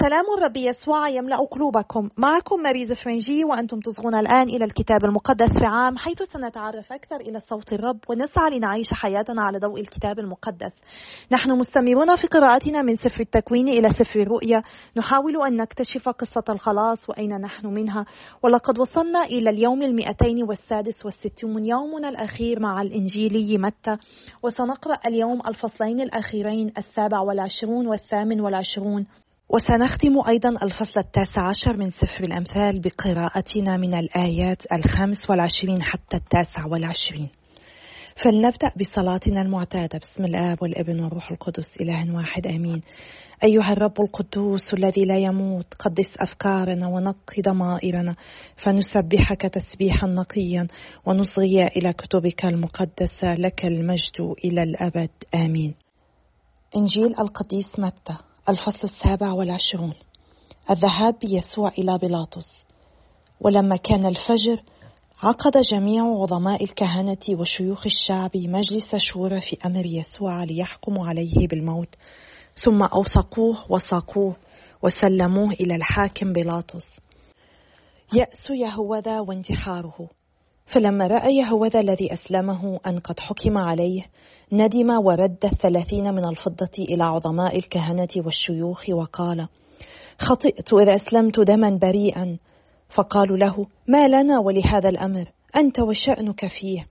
سلام الرب يسوع يملأ قلوبكم. معكم ماريز فرنجي وأنتم تصغون الآن إلى الكتاب المقدس في عام حيث سنتعرف أكثر إلى صوت الرب ونسعى لنعيش حياتنا على ضوء الكتاب المقدس. نحن مستمرون في قراءتنا من سفر التكوين إلى سفر الرؤيا. نحاول أن نكتشف قصة الخلاص وأين نحن منها. ولقد وصلنا إلى اليوم المئتين والسادس والستون يومنا الأخير مع الإنجيلي متى. وسنقرأ اليوم الفصلين الأخيرين السابع والعشرون والثامن والعشرون. وسنختم أيضا الفصل التاسع عشر من سفر الأمثال بقراءتنا من الآيات الخامس والعشرين حتى التاسع والعشرين. فلنبدأ بصلاتنا المعتادة. بسم الآب والابن والروح القدس إله واحد آمين. أيها الرب القدوس الذي لا يموت قدس أفكارنا ونقي ضمائرنا فنسبحك تسبيحا نقيا ونصغي إلى كتبك المقدسة لك المجد إلى الأبد. آمين. إنجيل القديس متى؟ الفصل السابع والعشرون. الذهاب بيسوع إلى بيلاطس. ولما كان الفجر عقد جميع عظماء الكهنة وشيوخ الشعب مجلس شورى في أمر يسوع ليحكموا عليه بالموت. ثم أوثقوه وساقوه وسلموه إلى الحاكم بيلاطس. يأس يهوذا وانتحاره. فلما رأى يهوذا الذي أسلمه أن قد حكم عليه ندم ورد الثلاثين من الفضة إلى عظماء الكهنة والشيوخ وقال خطئت إذا أسلمت دما بريئا. فقالوا له ما لنا ولهذا الأمر أنت وشأنك فيه.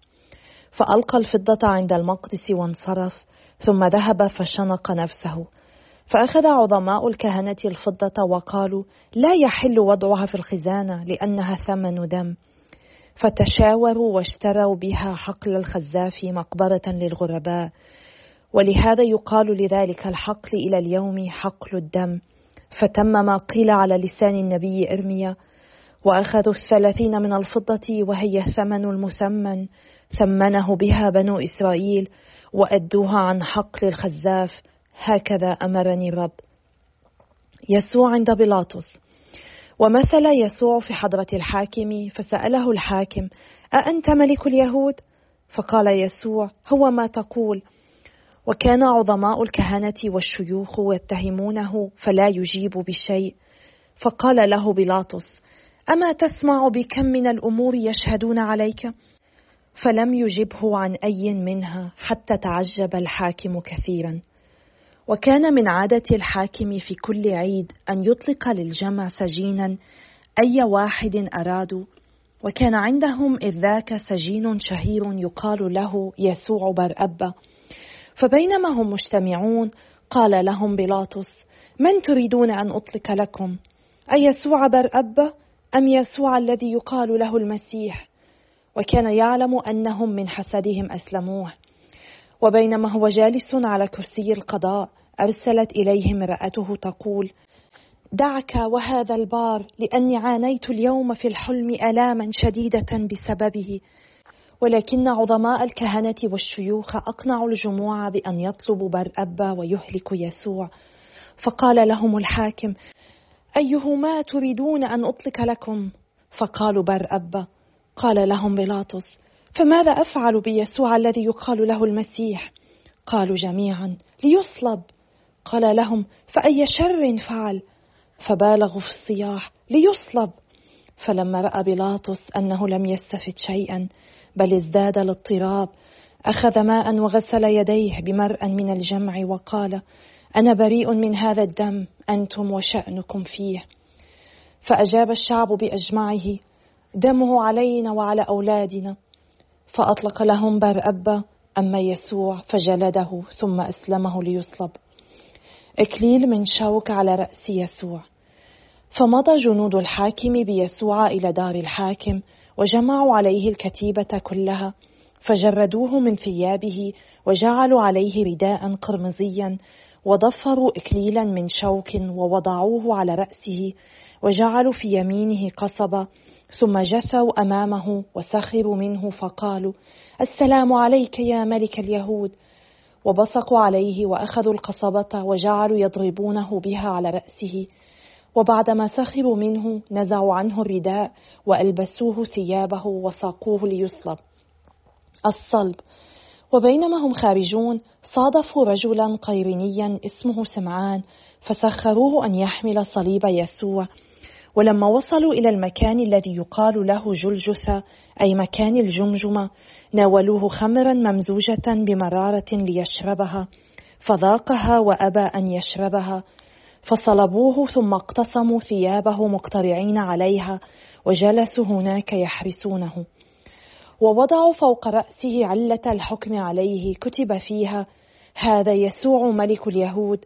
فألقى الفضة عند المقدس وانصرف ثم ذهب فشنق نفسه. فأخذ عظماء الكهنة الفضة وقالوا لا يحل وضعها في الخزانة لأنها ثمن دم. فتشاوروا واشتروا بها حقل الخزاف مقبرة للغرباء. ولهذا يقال لذلك الحقل إلى اليوم حقل الدم. فتم ما قيل على لسان النبي إرميا وأخذوا الثلاثين من الفضة وهي الثمن المثمن. ثمنه بها بنو إسرائيل وأدوها عن حقل الخزاف. هكذا أمرني الرب. يسوع عند بيلاطس. ومثل يسوع في حضرة الحاكم فسأله الحاكم أأنت ملك اليهود؟ فقال يسوع هو ما تقول وكان عظماء الكهنة والشيوخ يتهمونه فلا يجيب بشيء فقال له بيلاطس أما تسمع بكم من الأمور يشهدون عليك؟ فلم يجبه عن أي منها حتى تعجب الحاكم كثيرا وكان من عادة الحاكم في كل عيد أن يطلق للجمع سجينا أي واحد أرادوا وكان عندهم إذ ذاك سجين شهير يقال له يسوع برأبة فبينما هم مجتمعون قال لهم بيلاطس من تريدون أن أطلق لكم؟ أيسوع برأبة أم يسوع الذي يقال له المسيح؟ وكان يعلم أنهم من حسدهم أسلموه. وبينما هو جالس على كرسي القضاء أرسلت إليه امرأته تقول دعك وهذا البار لأني عانيت اليوم في الحلم آلاما شديدة بسببه ولكن عظماء الكهنة والشيوخ أقنعوا الجموع بأن يطلبوا برأبا ويهلك يسوع. فقال لهم الحاكم أيهما تريدون أن أطلق لكم؟ فقالوا برأبا قال لهم بيلاطس فماذا أفعل بيسوع الذي يقال له المسيح؟ قالوا جميعا ليصلب. قال لهم فأي شر فعل؟ فبالغوا في الصياح ليصلب. فلما رأى بيلاطس أنه لم يستفد شيئا بل ازداد الاضطراب أخذ ماء وغسل يديه بمرأ من الجمع وقال أنا بريء من هذا الدم أنتم وشأنكم فيه. فأجاب الشعب بأجمعه دمه علينا وعلى أولادنا. فأطلق لهم برأبة أما يسوع فجلده ثم أسلمه ليصلب. إكليل من شوك على رأس يسوع. فمضى جنود الحاكم بيسوع إلى دار الحاكم وجمعوا عليه الكتيبة كلها فجردوه من ثيابه وجعلوا عليه رداء قرمزيا وضفروا إكليلا من شوك ووضعوه على رأسه وجعلوا في يمينه قصبة ثم جثوا أمامه وسخروا منه فقالوا السلام عليك يا ملك اليهود. وبصقوا عليه وأخذوا القصبة وجعلوا يضربونه بها على رأسه. وبعدما سخروا منه نزعوا عنه الرداء وألبسوه ثيابه وساقوه ليصلب. الصلب. وبينما هم خارجون صادفوا رجلا قيرينيا اسمه سمعان فسخروه أن يحمل صليب يسوع. ولما وصلوا إلى المكان الذي يقال له جلجثة أي مكان الجمجمة ناولوه خمرا ممزوجة بمرارة ليشربها. فذاقها وأبى أن يشربها. فصلبوه ثم اقتصموا ثيابه مقترعين عليها وجلسوا هناك يحرسونه. ووضعوا فوق رأسه علة الحكم عليه كتب فيها هذا يسوع ملك اليهود.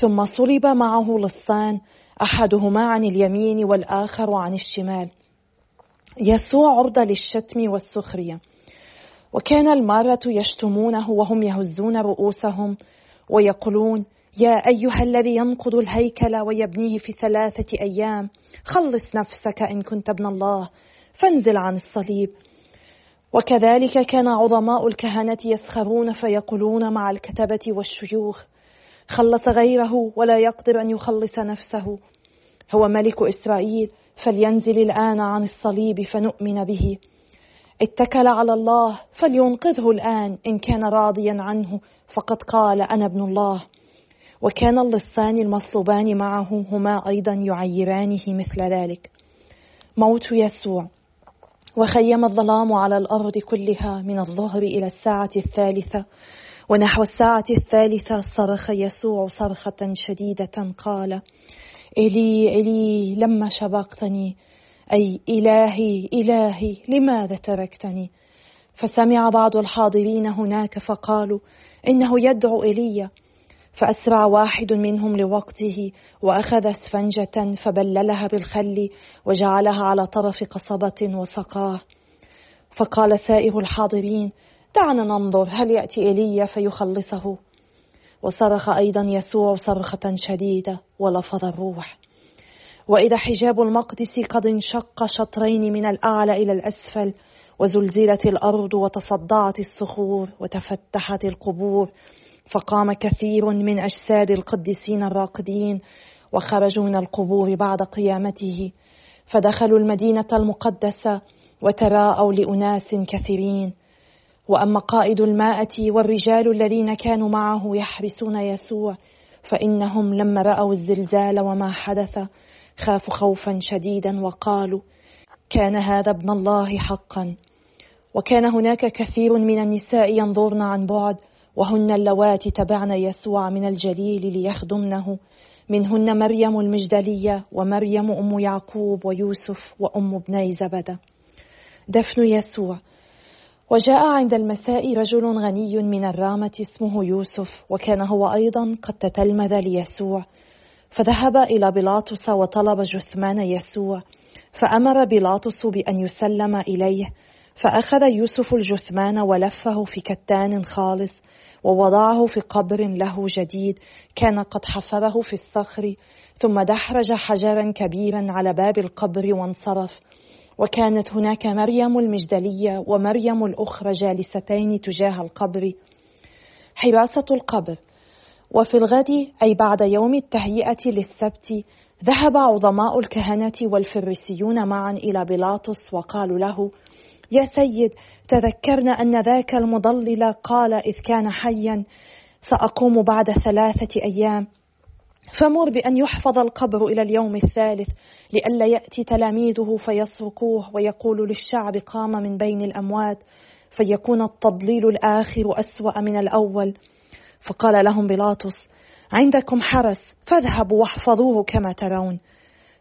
ثم صلب معه لصان أحدهما عن اليمين والآخر عن الشمال. يسوع عرضه للشتم والسخرية. وكان المارة يشتمونه وهم يهزون رؤوسهم ويقولون يا أيها الذي ينقض الهيكل ويبنيه في ثلاثة أيام خلص نفسك إن كنت ابن الله فانزل عن الصليب. وكذلك كان عظماء الكهنة يسخرون فيقولون مع الكتبة والشيوخ خلص غيره ولا يقدر أن يخلص نفسه. هو ملك إسرائيل فلينزل الآن عن الصليب فنؤمن به. اتكل على الله فلينقذه الآن إن كان راضيا عنه فقد قال أنا ابن الله. وكان اللصان المصلوبان معه هما أيضا يعيرانه مثل ذلك. موت يسوع. وخيم الظلام على الأرض كلها من الظهر إلى الساعة الثالثة. ونحو الساعة الثالثة صرخ يسوع صرخة شديدة قال: إلي إلي لما شبقتني؟ أي إلهي إلهي لماذا تركتني؟ فسمع بعض الحاضرين هناك فقالوا: إنه يدعو إيليا فأسرع واحد منهم لوقته وأخذ اسفنجة فبللها بالخل وجعلها على طرف قصبة وسقاه. فقال سائر الحاضرين دعنا ننظر هل يأتي إيليا فيخلصه. وصرخ أيضا يسوع صرخة شديدة ولفظ الروح. وإذا حجاب المقدس قد انشق شطرين من الأعلى إلى الأسفل وزلزلت الأرض وتصدعت الصخور وتفتحت القبور فقام كثير من أجساد القديسين الراقدين وخرجوا من القبور بعد قيامته. فدخلوا المدينة المقدسة وتراءوا لأناس كثيرين. وأما قائد المائه والرجال الذين كانوا معه يحرسون يسوع فإنهم لما رأوا الزلزال وما حدث خافوا خوفا شديدا وقالوا كان هذا ابن الله حقا. وكان هناك كثير من النساء ينظرن عن بعد وهن اللواتي تبعن يسوع من الجليل ليخدمنه. منهن مريم المجدلية ومريم أم يعقوب ويوسف وأم ابني زبدة. دفن يسوع وجاء عند المساء رجل غني من الرامة اسمه يوسف وكان هو أيضا قد تتلمذ ليسوع. فذهب إلى بيلاطس وطلب جثمان يسوع فأمر بيلاطس بأن يسلم إليه. فأخذ يوسف الجثمان ولفه في كتان خالص ووضعه في قبر له جديد كان قد حفره في الصخر. ثم دحرج حجرا كبيرا على باب القبر وانصرف. وكانت هناك مريم المجدلية ومريم الأخرى جالستين تجاه القبر. حراسة القبر. وفي الغد أي بعد يوم التهيئة للسبت ذهب عظماء الكهنة والفريسيون معا إلى بيلاطس وقالوا له يا سيد تذكرنا أن ذاك المضلل قال إذ كان حيا سأقوم بعد ثلاثة أيام فمر بأن يحفظ القبر إلى اليوم الثالث لئلا يأتي تلاميذه فيسرقوه ويقول للشعب قام من بين الأموات فيكون التضليل الآخر أسوأ من الأول. فقال لهم بيلاطس عندكم حرس فاذهبوا واحفظوه كما ترون.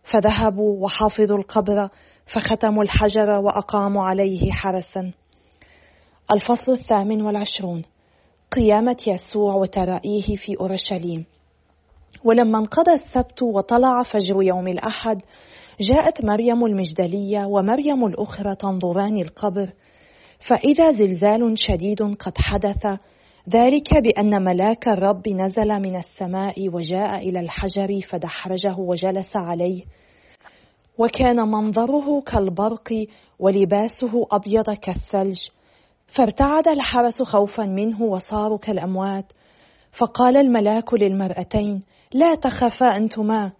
فذهبوا وحافظوا القبر فختموا الحجر وأقاموا عليه حرسا. الفصل الثامن والعشرون قيامة يسوع وترائيه في أورشليم. ولما انقضى السبت وطلع فجر يوم الأحد جاءت مريم المجدلية ومريم الأخرى تنظران القبر. فإذا زلزال شديد قد حدث ذلك بأن ملاك الرب نزل من السماء وجاء إلى الحجر فدحرجه وجلس عليه. وكان منظره كالبرق ولباسه أبيض كالثلج. فارتعد الحرس خوفا منه وصاروا كالأموات. فقال الملاك للمرأتين لا تخافا أنتما.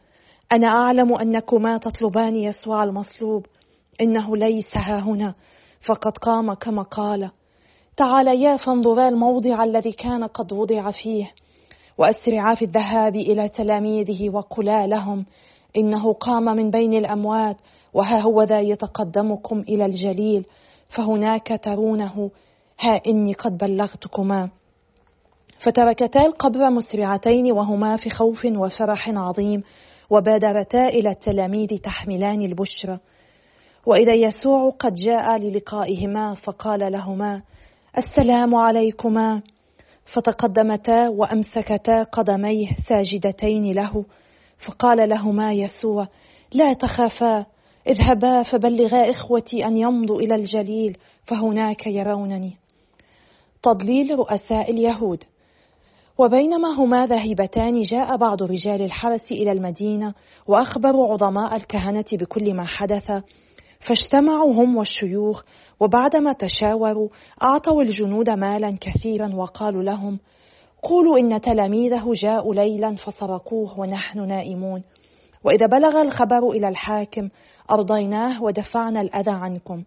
أنا أعلم أنكما تطلبان يسوع المصلوب إنه ليس ها هنا. فقد قام كما قال. تعاليا فانظرا الموضع الذي كان قد وضع فيه. وأسرعا في الذهاب إلى تلاميذه وقلا لهم. إنه قام من بين الأموات. وها هو ذا يتقدمكم إلى الجليل. فهناك ترونه. ها إني قد بلغتكما. فتركتا القبر مسرعتين وهما في خوف وفرح عظيم وبادرتا إلى التلاميذ تحملان البشرى وإذا يسوع قد جاء للقائهما فقال لهما السلام عليكما. فتقدمتا وأمسكتا قدميه ساجدتين له فقال لهما يسوع لا تخافا اذهبا فبلغا إخوتي أن يمضوا إلى الجليل فهناك يرونني. تضليل رؤساء اليهود. وبينما هما ذاهبتان جاء بعض رجال الحرس إلى المدينة وأخبروا عظماء الكهنة بكل ما حدث فاجتمعوا هم والشيوخ وبعدما تشاوروا أعطوا الجنود مالا كثيرا وقالوا لهم قولوا إن تلاميذه جاءوا ليلا فسرقوه ونحن نائمون. وإذا بلغ الخبر إلى الحاكم أرضيناه ودفعنا الأذى عنكم.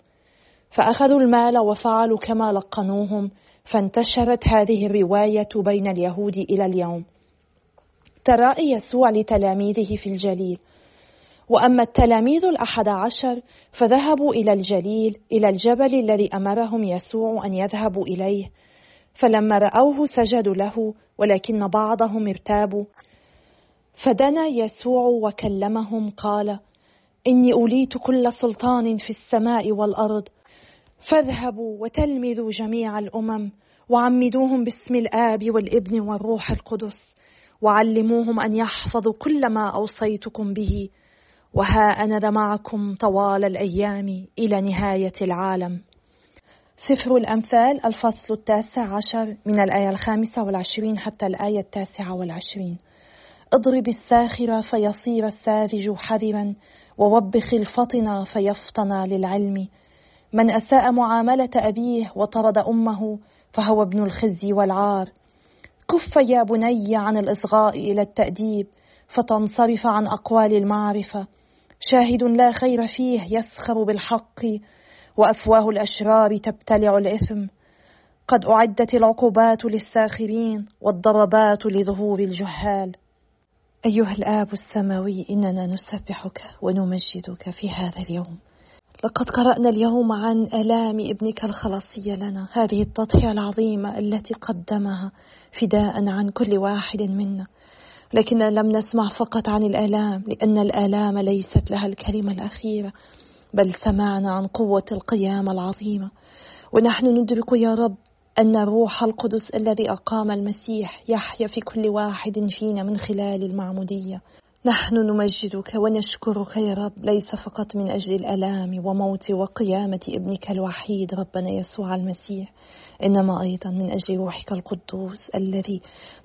فأخذوا المال وفعلوا كما لقنوهم فانتشرت هذه الرواية بين اليهود إلى اليوم. ترائي يسوع لتلاميذه في الجليل. وأما التلاميذ الأحد عشر فذهبوا إلى الجليل إلى الجبل الذي أمرهم يسوع أن يذهبوا إليه. فلما رأوه سجدوا له ولكن بعضهم ارتابوا. فدنا يسوع وكلمهم قال إني أوليت كل سلطان في السماء والأرض فاذهبوا وتلمذوا جميع الأمم وعمدوهم باسم الآب والابن والروح القدس وعلموهم أن يحفظوا كل ما أوصيتكم به. وها أنا معكم طوال الأيام إلى نهاية العالم. سفر الأمثال الفصل التاسع عشر من الآية الخامسة والعشرين حتى الآية التاسعة والعشرين. اضرب الساخر فيصير الساذج حذرا ووبخ الفطن فيفطن للعلم. من أساء معاملة أبيه وطرد أمه فهو ابن الخزي والعار. كف يا بني عن الإصغاء إلى التأديب فتنصرف عن أقوال المعرفة. شاهد لا خير فيه يسخر بالحق وأفواه الأشرار تبتلع الإثم. قد أعدت العقوبات للساخرين والضربات لظهور الجهال. أيها الآب السماوي إننا نسبحك ونمجدك في هذا اليوم. لقد قرأنا اليوم عن آلام ابنك الخلاصيه لنا. هذه التضحية العظيمة التي قدمها فداء عن كل واحد منا. لكن لم نسمع فقط عن الآلام لأن الآلام ليست لها الكلمة الأخيرة بل سمعنا عن قوة القيامة العظيمة. ونحن ندرك يا رب أن الروح القدس الذي أقام المسيح يحيا في كل واحد فينا من خلال المعمودية. نحن نمجدك ونشكرك يا رب ليس فقط من أجل الألام وموت وقيامة ابنك الوحيد ربنا يسوع المسيح إنما أيضا من أجل روحك القدوس الذي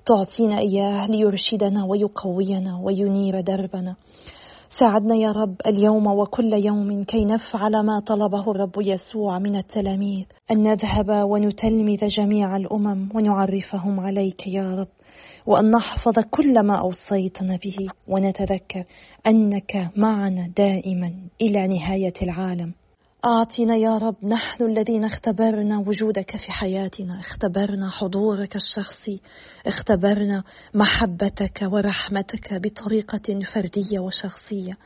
تعطينا إياه ليرشدنا ويقوينا وينير دربنا. ساعدنا يا رب اليوم وكل يوم كي نفعل ما طلبه الرب يسوع من التلاميذ أن نذهب ونتلمذ جميع الأمم ونعرفهم عليك يا رب. وأن نحفظ كل ما أوصيتنا به ونتذكر أنك معنا دائما إلى نهاية العالم. أعطنا يا رب نحن الذين اختبرنا وجودك في حياتنا اختبرنا حضورك الشخصي اختبرنا محبتك ورحمتك بطريقة فردية وشخصية.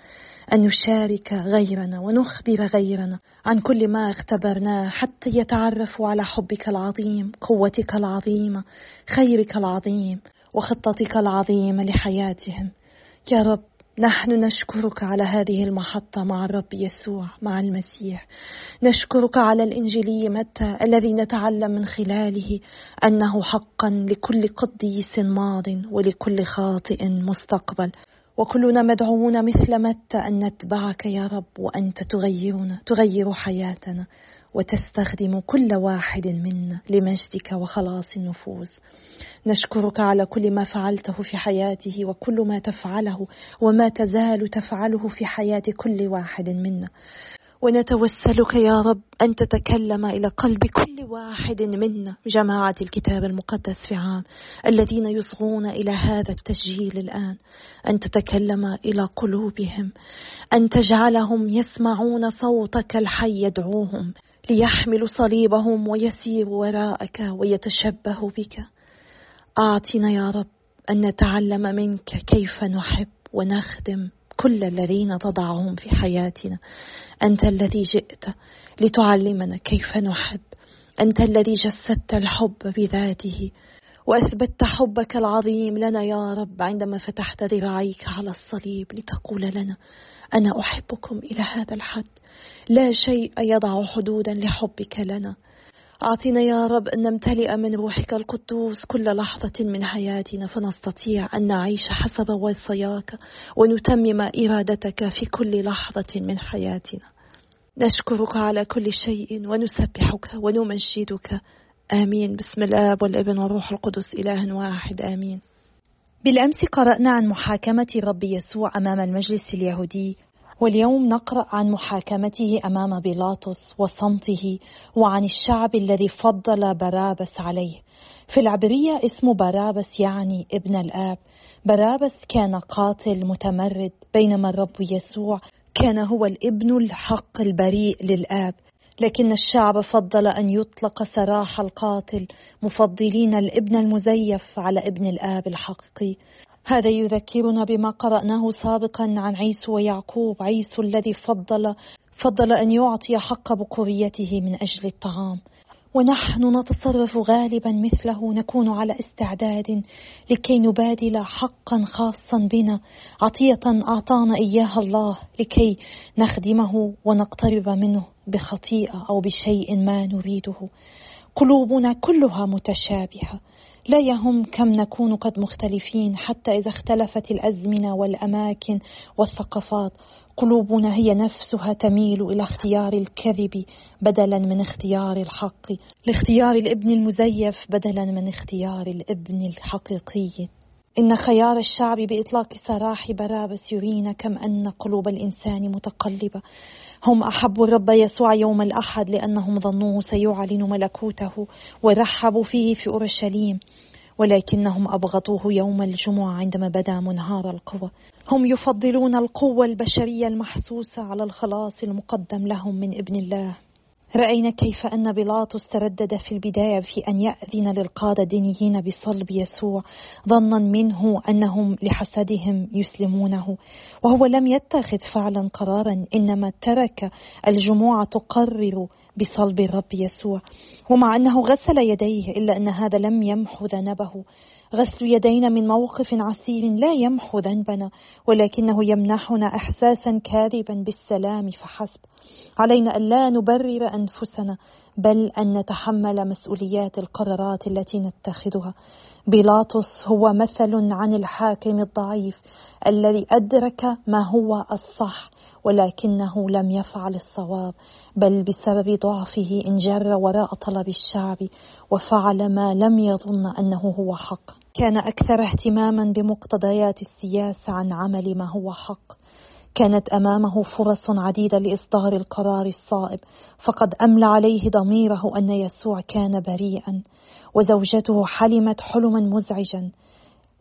أن نشارك غيرنا ونخبر غيرنا عن كل ما اختبرناه حتى يتعرفوا على حبك العظيم قوتك العظيمة خيرك العظيم. وخطتك العظيمة لحياتهم. يا رب نحن نشكرك على هذه المحطة مع الرب يسوع مع المسيح. نشكرك على الإنجيلي متى الذي نتعلم من خلاله أنه حقا لكل قديس ماض ولكل خاطئ مستقبل. وكلنا مدعوون مثل متى أن نتبعك يا رب وأنت تغيرنا تغير حياتنا. وتستخدم كل واحد منا لمجدك وخلاص النفوس نشكرك على كل ما فعلته في حياته وكل ما تفعله وما تزال تفعله في حياة كل واحد منا. ونتوسلك يا رب أن تتكلم إلى قلب كل واحد منا. جماعة الكتاب المقدس في عام الذين يصغون إلى هذا التسجيل الآن. أن تتكلم إلى قلوبهم. أن تجعلهم يسمعون صوتك الحي يدعوهم. ليحملوا صليبهم ويسيروا وراءك ويتشبهوا بك. أعطنا يا رب أن نتعلم منك كيف نحب ونخدم كل الذين تضعهم في حياتنا. أنت الذي جئت لتعلمنا كيف نحب. أنت الذي جسدت الحب بذاته وأثبتت حبك العظيم لنا يا رب عندما فتحت ذراعيك على الصليب لتقول لنا أنا أحبكم إلى هذا الحد. لا شيء يضع حدودا لحبك لنا. أعطنا يا رب أن نمتلئ من روحك القدوس كل لحظة من حياتنا فنستطيع أن نعيش حسب وصاياك ونتمم إرادتك في كل لحظة من حياتنا. نشكرك على كل شيء ونسبحك ونمجدك. آمين. بسم الآب والابن والروح القدس إله واحد. آمين. بالأمس قرأنا عن محاكمة رب يسوع أمام المجلس اليهودي واليوم نقرأ عن محاكمته أمام بيلاطس وصمته وعن الشعب الذي فضل بارابس عليه. في العبرية اسم بارابس يعني ابن الآب. بارابس كان قاتل متمرد بينما الرب يسوع كان هو الابن الحق البريء للآب. لكن الشعب فضل أن يطلق سراح القاتل مفضلين الابن المزيف على ابن الآب الحقيقي. هذا يذكرنا بما قرأناه سابقا عن عيسو ويعقوب. عيسو الذي فضل فضل أن يعطي حق بقوريته من أجل الطعام. ونحن نتصرف غالبا مثله نكون على استعداد لكي نبادل حقا خاصا بنا عطية أعطانا إياها الله لكي نخدمه ونقترب منه. بخطيئة أو بشيء ما نريده. قلوبنا كلها متشابهة. لا يهم كم نكون قد مختلفين حتى إذا اختلفت الأزمنة والأماكن والثقافات. قلوبنا هي نفسها تميل إلى اختيار الكذب بدلا من اختيار الحق. لاختيار الابن المزيف بدلا من اختيار الابن الحقيقي. إن خيار الشعب بإطلاق سراح بارابس يرينا كم أن قلوب الإنسان متقلبة. هم أحبوا الرب يسوع يوم الأحد لأنهم ظنوه سيعلن ملكوته ورحبوا فيه في أورشليم ولكنهم أبغضوه يوم الجمعة عندما بدا منهار القوى. هم يفضلون القوة البشرية المحسوسة على الخلاص المقدم لهم من ابن الله. رأينا كيف أن بيلاطس تردد في البداية في أن يأذن للقادة الدينيين بصلب يسوع ظنا منه أنهم لحسدهم يسلمونه. وهو لم يتخذ فعلا قرارا إنما ترك الجموع تقرر بصلب الرب يسوع. ومع أنه غسل يديه إلا أن هذا لم يمحو ذنبه. غسل يدينا من موقف عسير لا يمحو ذنبنا ولكنه يمنحنا احساسا كاذبا بالسلام فحسب. علينا أن لا نبرر أنفسنا بل أن نتحمل مسؤوليات القرارات التي نتخذها. بيلاطس هو مثل عن الحاكم الضعيف الذي أدرك ما هو الصح ولكنه لم يفعل الصواب بل بسبب ضعفه انجر وراء طلب الشعب وفعل ما لم يظن أنه هو حق. كان أكثر اهتماما بمقتضيات السياسة عن عمل ما هو حق. كانت أمامه فرص عديدة لإصدار القرار الصائب فقد أملى عليه ضميره أن يسوع كان بريئا وزوجته حلمت حلما مزعجا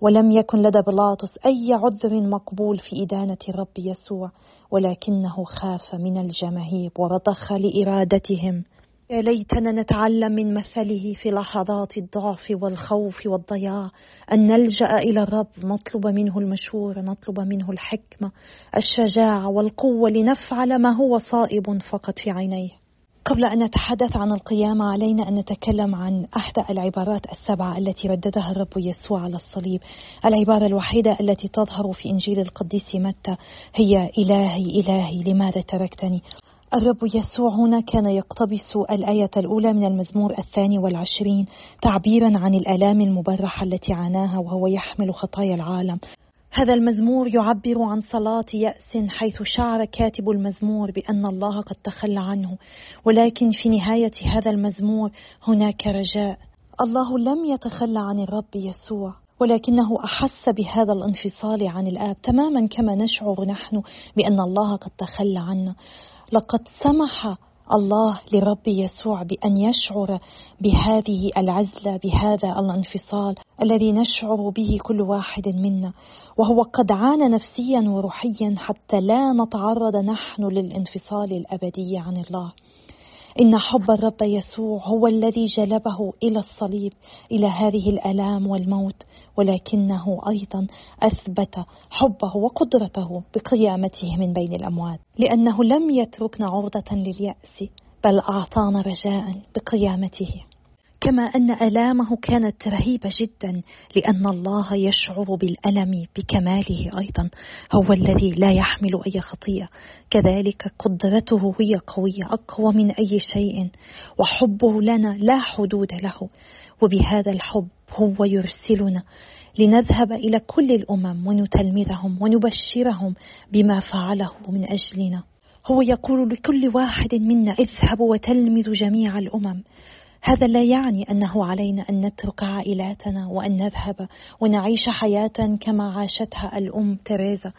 ولم يكن لدى بيلاطس أي عذر مقبول في إدانة الرب يسوع ولكنه خاف من الجماهير ورضخ لإرادتهم. يا ليتنا نتعلم من مثله في لحظات الضعف والخوف والضياع أن نلجأ إلى الرب نطلب منه المشورة نطلب منه الحكمة الشجاعة والقوة لنفعل ما هو صائب فقط في عينيه. قبل أن نتحدث عن القيامة علينا أن نتكلم عن أحدى العبارات السبعة التي رددها الرب يسوع على الصليب. العبارة الوحيدة التي تظهر في إنجيل القديس متى هي إلهي إلهي لماذا تركتني؟ الرب يسوع هنا كان يقتبس الآية الأولى من المزمور الثاني والعشرين تعبيرا عن الآلام المبرحة التي عاناها وهو يحمل خطايا العالم. هذا المزمور يعبر عن صلاة يأس حيث شعر كاتب المزمور بأن الله قد تخلى عنه ولكن في نهاية هذا المزمور هناك رجاء. الله لم يتخلى عن الرب يسوع ولكنه أحس بهذا الانفصال عن الآب تماما كما نشعر نحن بأن الله قد تخلى عنا. لقد سمح الله لرب يسوع بأن يشعر بهذه العزلة بهذا الانفصال الذي نشعر به كل واحد منا. وهو قد عانى نفسيا وروحيا حتى لا نتعرض نحن للانفصال الأبدي عن الله. إن حب الرب يسوع هو الذي جلبه إلى الصليب إلى هذه الآلام والموت ولكنه أيضا أثبت حبه وقدرته بقيامته من بين الأموات لأنه لم يتركنا عرضة لليأس بل أعطانا رجاء بقيامته. كما أن آلامه كانت رهيبة جدا لأن الله يشعر بالألم بكماله أيضا. هو الذي لا يحمل أي خطيئة كذلك قدرته هي قوية أقوى من أي شيء وحبه لنا لا حدود له. وبهذا الحب هو يرسلنا لنذهب إلى كل الأمم ونتلمذهم ونبشرهم بما فعله من أجلنا. هو يقول لكل واحد منا اذهبوا وتلمذوا جميع الأمم. هذا لا يعني أنه علينا أن نترك عائلاتنا وأن نذهب ونعيش حياة كما عاشتها الأم تريزا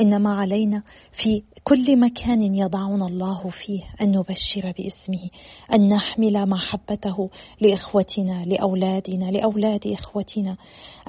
إنما علينا في كل مكان يضعنا الله فيه أن نبشر باسمه أن نحمل محبته لإخوتنا لأولادنا لأولاد إخوتنا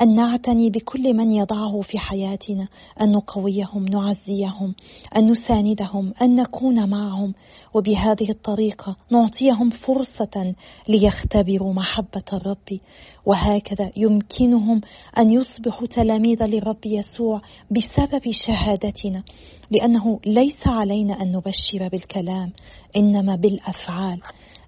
أن نعتني بكل من يضعه في حياتنا أن نقويهم نعزيهم أن نساندهم أن نكون معهم. وبهذه الطريقة نعطيهم فرصة ليختبروا محبة الرب. وهكذا يمكنهم أن يصبحوا تلاميذ للرب يسوع بسبب شهادتنا لأنه ليس علينا أن نبشر بالكلام إنما بالأفعال.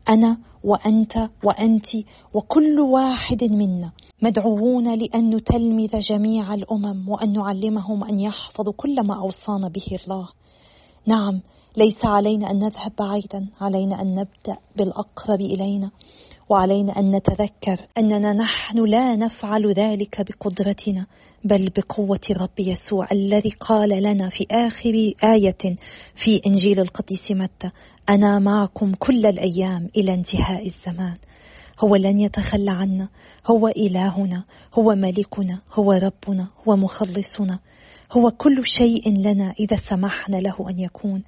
أنا وأنت وأنت وكل واحد منا مدعوون لأن نتلمذ جميع الأمم وأن نعلمهم أن يحفظوا كل ما أوصانا به الله. نعم ليس علينا أن نذهب بعيدا علينا أن نبدأ بالأقرب إلينا. وعلينا أن نتذكر أننا نحن لا نفعل ذلك بقدرتنا بل بقوة الرب يسوع الذي قال لنا في آخر آية في إنجيل القديس متى أنا معكم كل الأيام إلى انتهاء الزمان. هو لن يتخلى عنا هو إلهنا هو ملكنا هو ربنا هو مخلصنا. هو كل شيء لنا إذا سمحنا له أن يكون.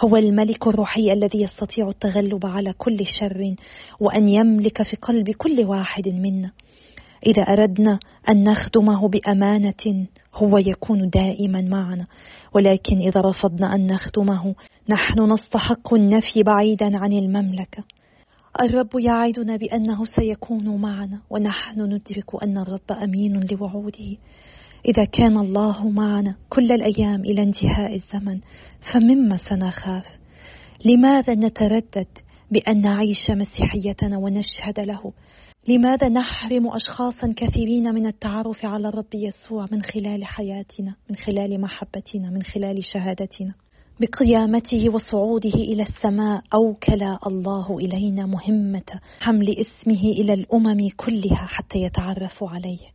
هو الملك الروحي الذي يستطيع التغلب على كل شر وأن يملك في قلب كل واحد منا. إذا أردنا أن نخدمه بأمانة هو يكون دائما معنا. ولكن إذا رفضنا أن نخدمه نحن نستحق النفي بعيدا عن المملكة. الرب يعدنا بأنه سيكون معنا ونحن ندرك أن الرب أمين لوعوده. إذا كان الله معنا كل الأيام إلى انتهاء الزمن فمما سنخاف؟ لماذا نتردد بأن نعيش مسيحيتنا ونشهد له؟ لماذا نحرم أشخاصا كثيرين من التعرف على الرب يسوع من خلال حياتنا، من خلال محبتنا، من خلال شهادتنا؟ بقيامته وصعوده إلى السماء أوكل الله إلينا مهمة حمل اسمه إلى الأمم كلها حتى يتعرفوا عليه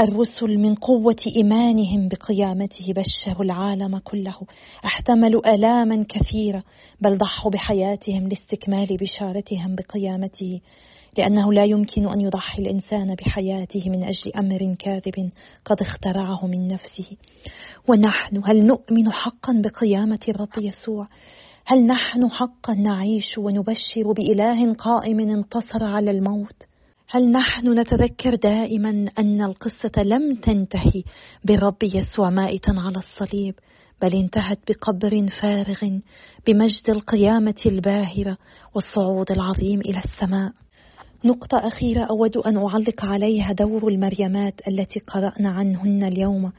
الرسل من قوة إيمانهم بقيامته بشروا العالم كله أحتملوا آلاما كثيرة بل ضحوا بحياتهم لاستكمال بشارتهم بقيامته لأنه لا يمكن أن يضحي الإنسان بحياته من أجل أمر كاذب قد اخترعه من نفسه. ونحن هل نؤمن حقا بقيامة الرب يسوع؟ هل نحن حقا نعيش ونبشر بإله قائم انتصر على الموت؟ هل نحن نتذكر دائما أن القصة لم تنتهي بالرب يسوع مائتا على الصليب بل انتهت بقبر فارغ بمجد القيامة الباهرة والصعود العظيم إلى السماء. نقطة أخيرة أود أن أعلق عليها دور المريمات التي قرأنا عنهن اليوم.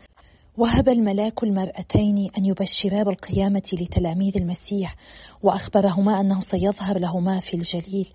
وهب الملاك المرأتين أن يبشرا بالقيامة لتلاميذ المسيح وأخبرهما أنه سيظهر لهما في الجليل.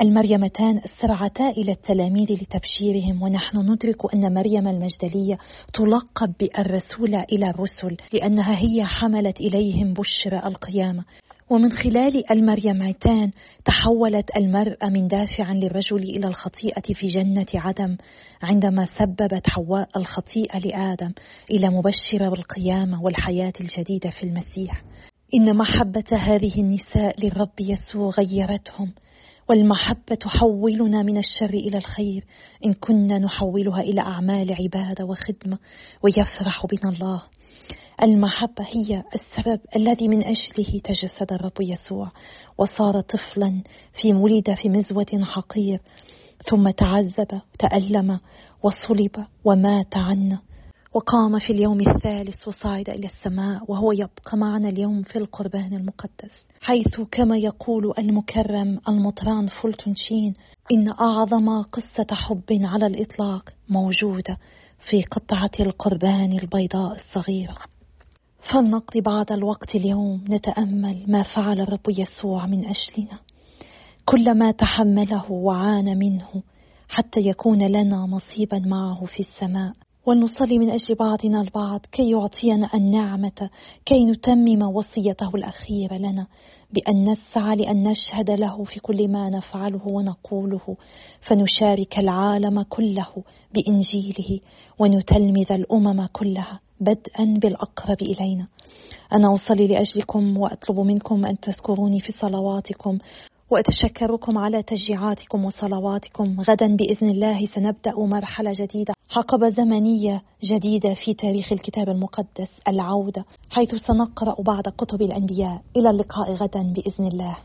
المريمتان استرعتا إلى التلاميذ لتبشيرهم ونحن ندرك أن مريم المجدلية تلقب بالرسولة إلى الرسل لأنها هي حملت إليهم بشرى القيامة. ومن خلال المريمتان تحولت المرأة من دافع للرجل إلى الخطيئة في جنة عدم عندما سببت حواء الخطيئة لآدم إلى مبشرة بالقيامة والحياة الجديدة في المسيح. إن محبة هذه النساء للرب يسوع غيرتهم. والمحبة تحولنا من الشر إلى الخير. إن كنا نحولها إلى أعمال عبادة وخدمة ويفرح بنا الله. المحبة هي السبب الذي من أجله تجسد الرب يسوع. وصار طفلا في ولد في مزوة حقير. ثم تعذب تألم وصلب ومات عنا. وقام في اليوم الثالث وصعد إلى السماء وهو يبقى معنا اليوم في القربان المقدس. حيث كما يقول المكرم المطران فولتون شين إن أعظم قصة حب على الإطلاق موجودة في قطعة القربان البيضاء الصغيرة. فلنقضي بعض الوقت اليوم نتأمل ما فعل الرب يسوع من أجلنا. كل ما تحمله وعانى منه حتى يكون لنا نصيبا معه في السماء. ولنصلي من أجل بعضنا البعض كي يعطينا النعمة كي نتمم وصيته الأخيرة لنا بأن نسعى لأن نشهد له في كل ما نفعله ونقوله فنشارك العالم كله بإنجيله ونتلمذ الأمم كلها بدءا بالأقرب إلينا. أنا أصلي لأجلكم وأطلب منكم أن تذكروني في صلواتكم. وأتشكركم على تشجيعاتكم وصلواتكم. غدا بإذن الله سنبدأ مرحلة جديدة حقبة زمنية جديدة في تاريخ الكتاب المقدس العودة حيث سنقرأ بعض كتب الأنبياء. إلى اللقاء غدا بإذن الله.